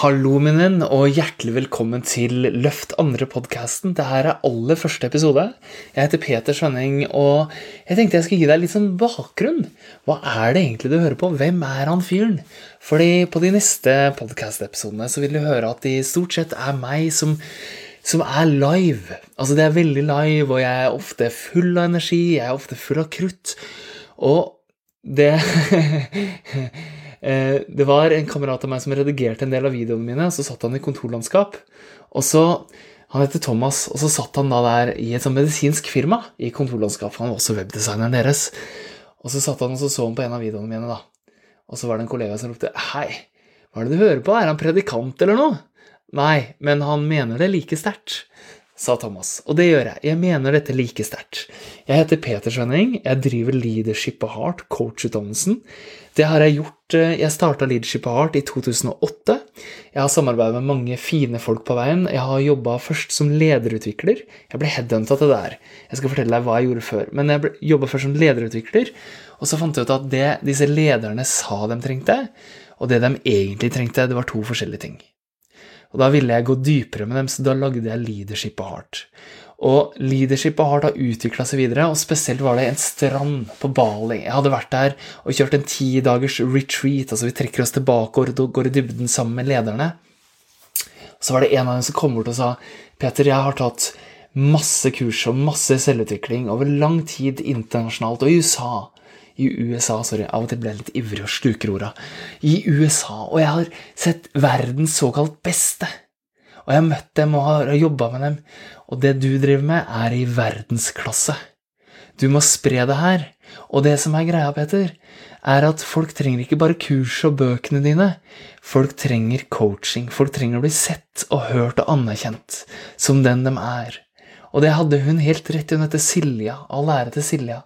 Hallo, min venn, og hjertelig velkommen til Løft andre-podkasten. Dette er aller første episode. Jeg heter Peter Skjønning, og jeg tenkte jeg skulle gi deg litt sånn bakgrunn. Hva er det egentlig du hører på? Hvem er han fyren? Fordi på de neste podkast-episodene så vil du høre at de stort sett er meg som som er live. Altså, det er veldig live, og jeg er ofte full av energi, jeg er ofte full av krutt. Og det det var en kamerat av meg som redigerte en del av videoene mine. Så satt han i kontorlandskap. Og så, Han heter Thomas, og så satt han da der i et sånn medisinsk firma i kontorlandskap. Han var også webdesigneren deres. Og så satt han og så, så han på en av videoene mine, da. Og så var det en kollega som ropte Hei, hva er det du hører på? Er han predikant eller noe? Nei, men han mener det like sterkt sa Thomas. Og det gjør jeg. Jeg mener dette like sterkt. Jeg heter Peter Svenning. Jeg driver Leadership of Heart, coachutdannelsen. Det har jeg gjort eh, Jeg starta Leadership of Heart i 2008. Jeg har samarbeidet med mange fine folk på veien. Jeg har jobba først som lederutvikler. Jeg ble headhunta til det der. Jeg skal fortelle deg hva jeg gjorde før. Men jeg jobba først som lederutvikler, og så fant jeg ut at det disse lederne sa de trengte, og det de egentlig trengte, det var to forskjellige ting. Og da ville jeg gå dypere med dem, så da lagde jeg Leadership og Heart. Og Leadership og Heart har utvikla seg videre, og spesielt var det en strand på Bali. Jeg hadde vært der og kjørt en ti dagers retreat, altså vi trekker oss tilbake og går i dybden sammen med lederne. Så var det en av dem som kom bort og sa Peter, jeg har tatt masse kurs og masse selvutvikling over lang tid internasjonalt og i USA i USA Sorry, av og til blir jeg litt ivrig og sluker orda. I USA. Og jeg har sett verdens såkalt beste. Og jeg har møtt dem og har jobba med dem. Og det du driver med, er i verdensklasse. Du må spre det her. Og det som er greia, Peter, er at folk trenger ikke bare kurs og bøkene dine. Folk trenger coaching. Folk trenger å bli sett og hørt og anerkjent som den de er. Og det hadde hun helt rett i. Hun heter Silja. All ære til Silja.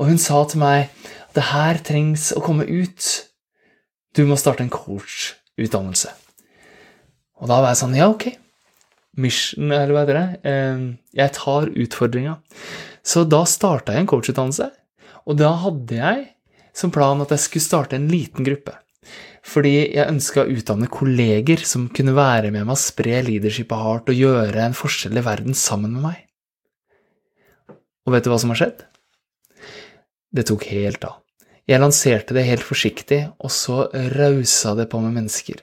Og hun sa til meg det her trengs å komme ut. Du må starte en coachutdannelse. Og da var jeg sånn Ja, ok. Mission, eller hva heter det? Ehm, jeg tar utfordringa. Så da starta jeg en coachutdannelse. Og da hadde jeg som plan at jeg skulle starte en liten gruppe. Fordi jeg ønska å utdanne kolleger som kunne være med meg og spre leadershipet hardt og gjøre en forskjell i verden sammen med meg. Og vet du hva som har skjedd? Det tok helt av. Jeg lanserte det helt forsiktig, og så rausa det på med mennesker.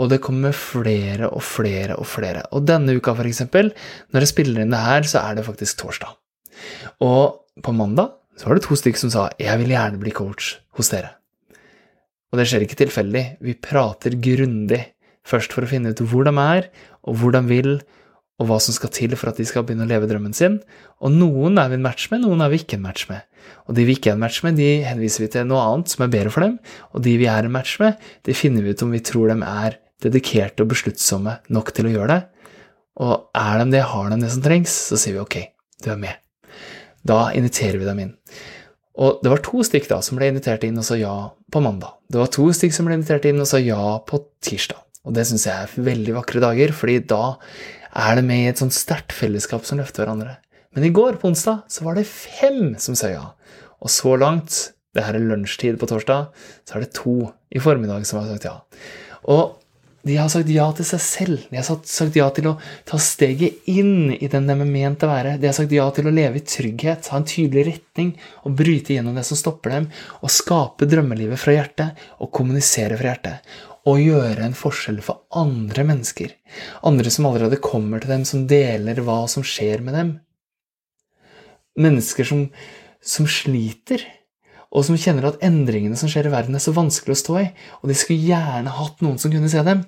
Og det kommer flere og flere og flere. Og denne uka, for eksempel, når jeg spiller inn det her, så er det faktisk torsdag. Og på mandag så var det to stykker som sa 'jeg vil gjerne bli coach hos dere'. Og det skjer ikke tilfeldig. Vi prater grundig først for å finne ut hvor de er, og hvor de vil, og hva som skal til for at de skal begynne å leve drømmen sin. Og noen er vi en match med, noen er vi ikke en match med. Og de vi ikke er en match med, de henviser vi til noe annet som er bedre for dem. Og de vi er en match med, de finner vi ut om vi tror de er dedikerte og besluttsomme nok til å gjøre det. Og er de det, har de det som trengs, så sier vi ok, du er med. Da inviterer vi dem inn. Og det var to stykk da som ble invitert inn og sa ja på mandag. Det var to stykk som ble invitert inn og sa ja på tirsdag. Og det syns jeg er veldig vakre dager, fordi da er det med i et sånt sterkt fellesskap som løfter hverandre. Men i går, på onsdag, så var det fem som sa ja. Og så langt, det her er lunsjtid på torsdag, så er det to i formiddag som har sagt ja. Og de har sagt ja til seg selv. De har sagt ja til å ta steget inn i den de er ment å være. De har sagt ja til å leve i trygghet, ha en tydelig retning og bryte gjennom det som stopper dem, og skape drømmelivet fra hjertet og kommunisere fra hjertet. Og gjøre en forskjell for andre mennesker. Andre som allerede kommer til dem, som deler hva som skjer med dem. Mennesker som som sliter, og som kjenner at endringene som skjer i verden, er så vanskelig å stå i, og de skulle gjerne hatt noen som kunne se dem.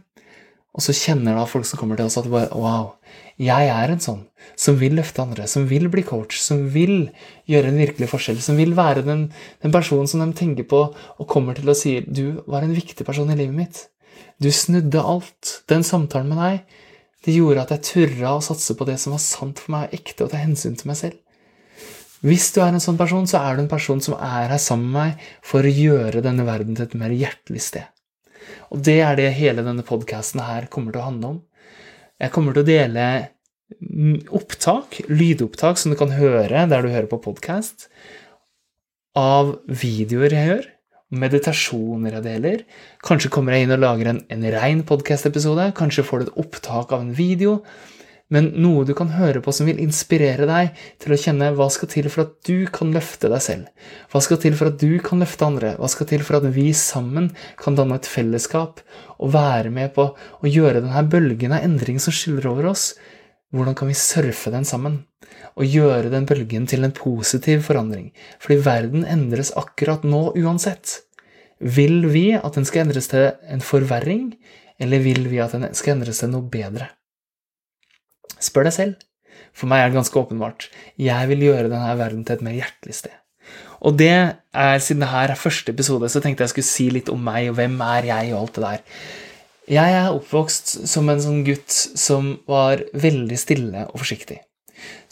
Og så kjenner da folk som kommer til oss, at wow, jeg er en sånn som vil løfte andre, som vil bli coach, som vil gjøre en virkelig forskjell, som vil være den, den personen som de tenker på og kommer til og sier du var en viktig person i livet mitt. Du snudde alt. Den samtalen med deg, det gjorde at jeg turra å satse på det som var sant for meg ekte, og ta hensyn til meg selv. Hvis du er en sånn person, så er du en person som er her sammen med meg for å gjøre denne verden til et mer hjertelig sted. Og det er det hele denne podkasten her kommer til å handle om. Jeg kommer til å dele opptak, lydopptak som du kan høre der du hører på podkast, av videoer jeg gjør, meditasjoner jeg deler. Kanskje kommer jeg inn og lager en, en rein podkast-episode. Kanskje får du et opptak av en video men noe du kan høre på som vil inspirere deg til å kjenne hva skal til for at du kan løfte deg selv? Hva skal til for at du kan løfte andre? Hva skal til for at vi sammen kan danne et fellesskap og være med på å gjøre denne bølgen av endring som skyller over oss? Hvordan kan vi surfe den sammen? Og gjøre den bølgen til en positiv forandring? Fordi verden endres akkurat nå uansett. Vil vi at den skal endres til en forverring, eller vil vi at den skal endres til noe bedre? Spør deg selv. For meg er det ganske åpenbart. Jeg vil gjøre denne verden til et mer hjertelig sted. Og det er, siden dette er første episode, så tenkte jeg skulle si litt om meg, og hvem er jeg, og alt det der. Jeg er oppvokst som en sånn gutt som var veldig stille og forsiktig.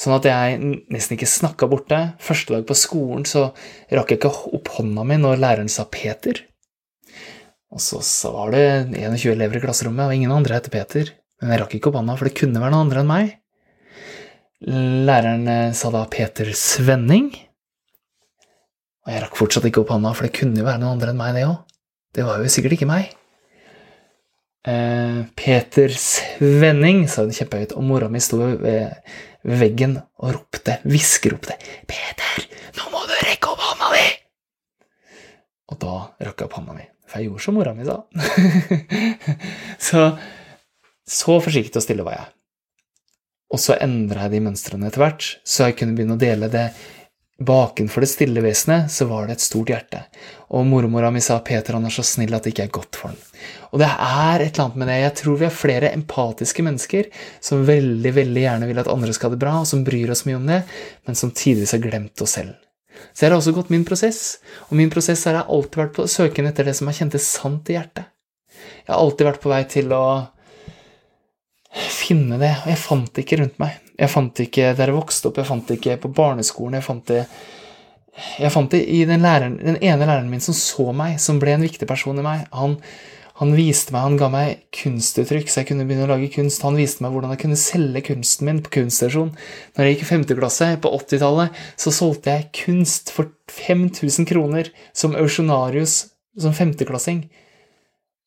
Sånn at jeg nesten ikke snakka borte. Første dag på skolen så rakk jeg ikke opp hånda mi når læreren sa Peter. Og så, så var det 21 elever i klasserommet, og ingen andre heter Peter. Men jeg rakk ikke opp hånda, for det kunne være noen andre enn meg. Læreren eh, sa da Peter Svenning. Og jeg rakk fortsatt ikke opp hånda, for det kunne jo være noen andre enn meg, det òg. Det var jo sikkert ikke meg. Eh, Peter Svenning, sa hun kjempehøyt, og mora mi sto ved, veggen og ropte, hviskeropte, Peter, nå må du rekke opp hånda di! Og da rakk jeg opp hånda mi, for jeg gjorde som mora mi sa. så så forsiktig og stille var jeg. Og så endra jeg de mønstrene etter hvert, så jeg kunne begynne å dele det. Bakenfor det stille vesenet så var det et stort hjerte. Og mormora mi sa Peter han er så snill at det ikke er godt for han. Og det er et eller annet med det. Jeg tror vi er flere empatiske mennesker som veldig veldig gjerne vil at andre skal ha det bra, og som bryr oss mye om det, men som tidvis har glemt oss selv. Så jeg har også gått min prosess, og min prosess har jeg alltid vært på søken etter det som har kjentes sant i hjertet. Jeg har alltid vært på vei til å finne det. Og jeg fant det ikke rundt meg. Jeg fant det ikke der jeg vokste opp, jeg fant det ikke på barneskolen. Jeg fant det, jeg fant det i den, læreren, den, ene læreren min som så meg, som ble en viktig person i meg. Han, han viste meg, han ga meg kunstuttrykk, så jeg kunne begynne å lage kunst. Han viste meg hvordan jeg kunne selge kunsten min på kunststasjon. Når jeg gikk i 5. klasse på 80-tallet, så solgte jeg kunst for 5000 kroner som auksjonarius som femteklassing.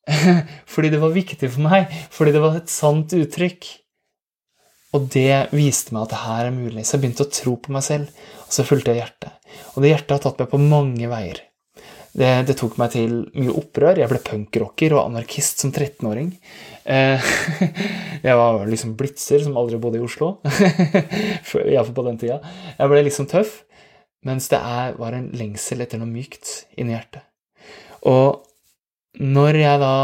fordi det var viktig for meg, fordi det var et sant uttrykk. Og det viste meg at det her er mulig, så jeg begynte å tro på meg selv, og så fulgte jeg hjertet. Og det hjertet har tatt meg på mange veier. Det, det tok meg til mye opprør. Jeg ble punkrocker og anarkist som 13-åring. Eh, jeg var liksom blitzer som aldri bodde i Oslo. Iallfall på den tida. Jeg ble liksom tøff, mens det er, var en lengsel etter noe mykt inni hjertet. Og når jeg da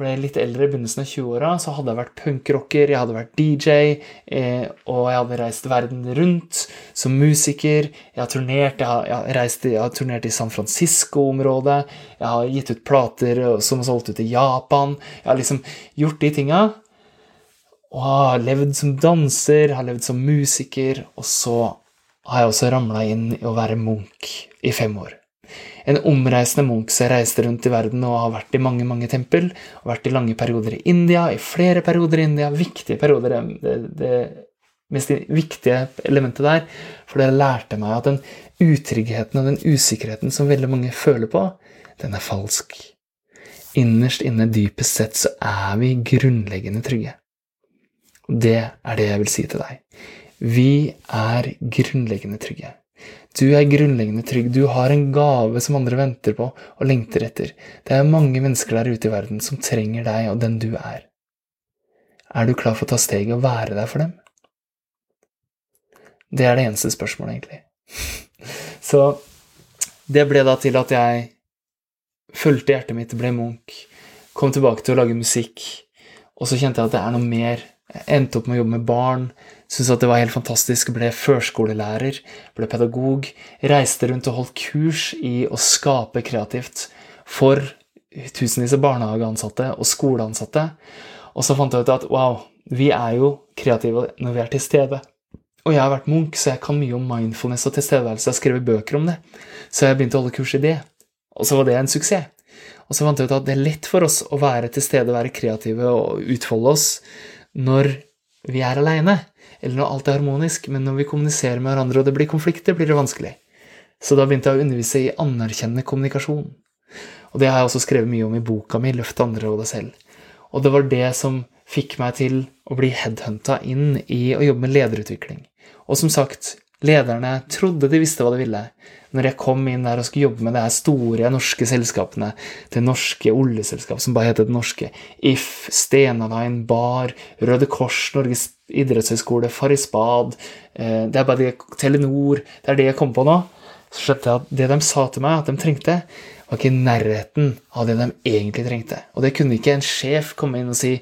ble litt eldre, i begynnelsen av 20-åra, så hadde jeg vært punkrocker, jeg hadde vært DJ, eh, og jeg hadde reist verden rundt som musiker. Jeg har turnert, jeg har, jeg har, reist, jeg har turnert i San Francisco-området. Jeg har gitt ut plater som har solgt ut i Japan. Jeg har liksom gjort de tinga. Og har levd som danser, har levd som musiker, og så har jeg også ramla inn i å være Munch i fem år en omreisende munk som reiste rundt i verden og har vært i mange mange tempel. og Vært i lange perioder i India, i flere perioder i India. Viktige perioder. Det, det mest viktige elementet der. For det lærte meg at den utryggheten og den usikkerheten som veldig mange føler på, den er falsk. Innerst inne, dypest sett, så er vi grunnleggende trygge. Og det er det jeg vil si til deg. Vi er grunnleggende trygge. Du er grunnleggende trygg. Du har en gave som andre venter på og lengter etter. Det er mange mennesker der ute i verden som trenger deg og den du er. Er du klar for å ta steget og være der for dem? Det er det eneste spørsmålet, egentlig. Så det ble da til at jeg fulgte hjertet mitt, ble Munch, kom tilbake til å lage musikk, og så kjente jeg at det er noe mer. Jeg endte opp med å jobbe med barn, Syntes at det var helt fantastisk. Ble førskolelærer, ble pedagog. Reiste rundt og holdt kurs i å skape kreativt for tusenvis av barnehageansatte og skoleansatte. Og så fant jeg ut at wow, vi er jo kreative når vi er til stede. Og jeg har vært munk, så jeg kan mye om mindfulness og tilstedeværelse. Jeg har skrevet bøker om det. Så jeg begynte å holde kurs i det. Og så var det en suksess. Og så fant jeg ut at det er lett for oss å være til stede, være kreative og utfolde oss når vi er aleine, eller når alt er harmonisk, men når vi kommuniserer med hverandre og det blir konflikter, blir det vanskelig. Så da begynte jeg å undervise i anerkjennende kommunikasjon. Og det har jeg også skrevet mye om i boka mi, 'Løft andre og deg selv'. Og det var det som fikk meg til å bli headhunta inn i å jobbe med lederutvikling. Og som sagt, lederne trodde de visste hva de ville. Når jeg kom inn der og skulle jobbe med her store norske selskapene, det norske oljeselskapet som bare heter Det Norske, If, Stenaline, Bar, Røde Kors, Norges idrettshøgskole, Farrisbad, eh, det er bare det, Telenor Det er det jeg kom på nå. Så skjønte jeg at det de sa til meg at de trengte, var ikke i nærheten av det de egentlig trengte. Og det kunne ikke en sjef komme inn og si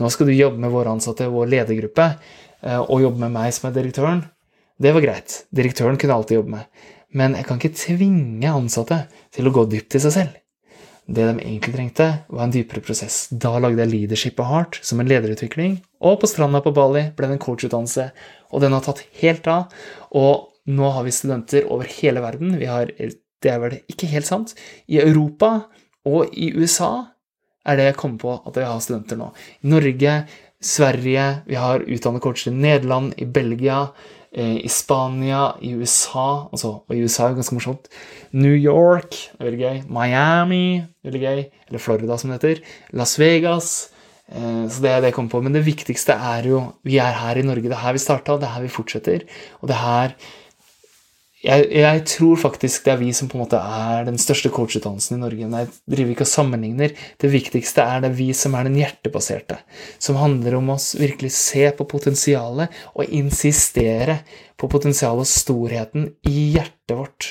nå skal du jobbe med våre ansatte, vår ledergruppe, eh, og jobbe med meg som er direktøren. Det var greit. Direktøren kunne alltid jobbe med. Men jeg kan ikke tvinge ansatte til å gå dypt i seg selv. Det de egentlig trengte, var en dypere prosess. Da lagde jeg Leadership og Heart som en lederutvikling, og på stranda på Bali ble det en coachutdannelse, og den har tatt helt av. Og nå har vi studenter over hele verden. Vi har det er vel ikke helt sant. I Europa og i USA er det jeg kommer på at vi har studenter nå. I Norge, Sverige, vi har utdannet coacher i Nederland, i Belgia, i Spania, i USA altså, Og i USA er jo ganske morsomt. New York, det er veldig gøy. Miami, veldig gøy. Eller Florida, som det heter. Las Vegas. Eh, så det er det jeg kommer på. Men det viktigste er jo Vi er her i Norge. Det er her vi starta, det er her vi fortsetter. Og det er her jeg, jeg, tror faktisk det er vi som på en måte er den største coachutdannelsen i Norge. Jeg driver ikke og sammenligner. Det viktigste er det vi som er den hjertebaserte. Som handler om å virkelig se på potensialet og insistere på potensialet og storheten i hjertet vårt.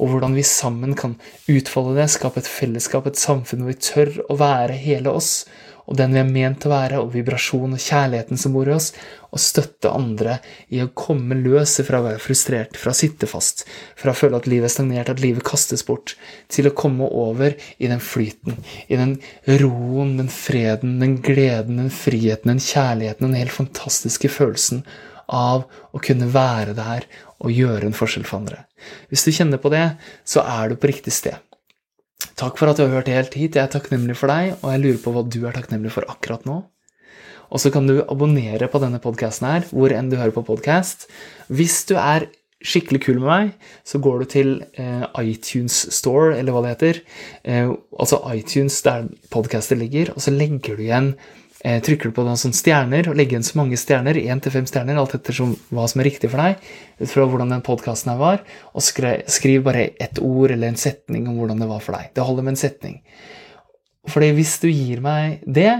Og hvordan vi sammen kan utfolde det, skape et fellesskap, et samfunn hvor vi tør å være hele oss og den vi er ment å være, og vibrasjon og kjærligheten som bor i oss, og støtte andre i å komme løs fra å være frustrert, fra å sitte fast, fra å føle at livet er stagnert, at livet kastes bort, til å komme over i den flyten, i den roen, den freden, den gleden, den friheten, den kjærligheten, den helt fantastiske følelsen av å kunne være der og gjøre en forskjell for andre. Hvis du kjenner på det, så er du på riktig sted. Takk for at du har hørt helt hit. Jeg er takknemlig for deg, og jeg lurer på hva du er takknemlig for akkurat nå. Og så kan du abonnere på denne podkasten her, hvor enn du hører på podkast. Hvis du er skikkelig kul med meg, så går du til eh, iTunes Store, eller hva det heter. Eh, altså iTunes der podkaster ligger, og så legger du igjen Eh, trykker du på noen sånne stjerner og legger igjen så mange stjerner, én til fem stjerner, alt etter hva som er riktig for deg, ut fra hvordan den podkasten her var, og skriv, skriv bare ett ord eller en setning om hvordan det var for deg. Det holder med en setning. Fordi hvis du gir meg det,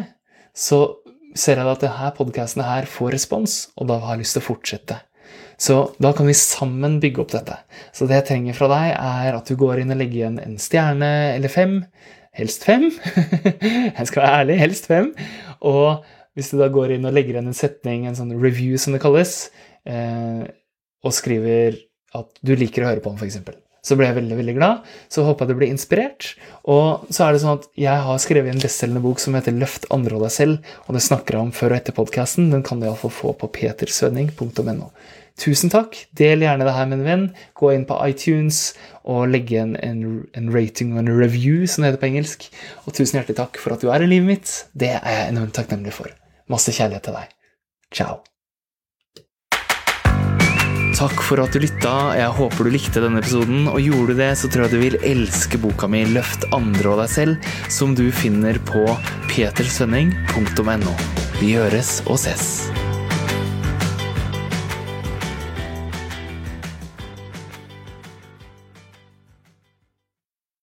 så ser jeg at denne podkasten her får respons, og da har jeg lyst til å fortsette. Så da kan vi sammen bygge opp dette. Så det jeg trenger fra deg, er at du går inn og legger igjen en stjerne eller fem helst fem. jeg skal være ærlig, helst fem. Og hvis du da går inn og legger igjen en setning, en sånn review som det kalles, eh, og skriver at du liker å høre på den, f.eks., så ble jeg veldig veldig glad. Så håper jeg du blir inspirert. Og så er det sånn at jeg har skrevet en bestselgende bok som heter 'Løft andre og deg selv', og det snakker jeg om før og etter podkasten. Den kan du iallfall få på petersvenning.no. Tusen takk. Del gjerne det her med en venn. Gå inn på iTunes og legge en, en, en rating og en review, som det heter på engelsk. Og tusen hjertelig takk for at du er i livet mitt. Det er jeg enormt takknemlig for. Masse kjærlighet til deg. Ciao. Takk for at du lytta. Jeg håper du likte denne episoden. Og gjorde du det, så tror jeg du vil elske boka mi 'Løft andre og deg selv', som du finner på petersvenning.no. Vi høres og ses.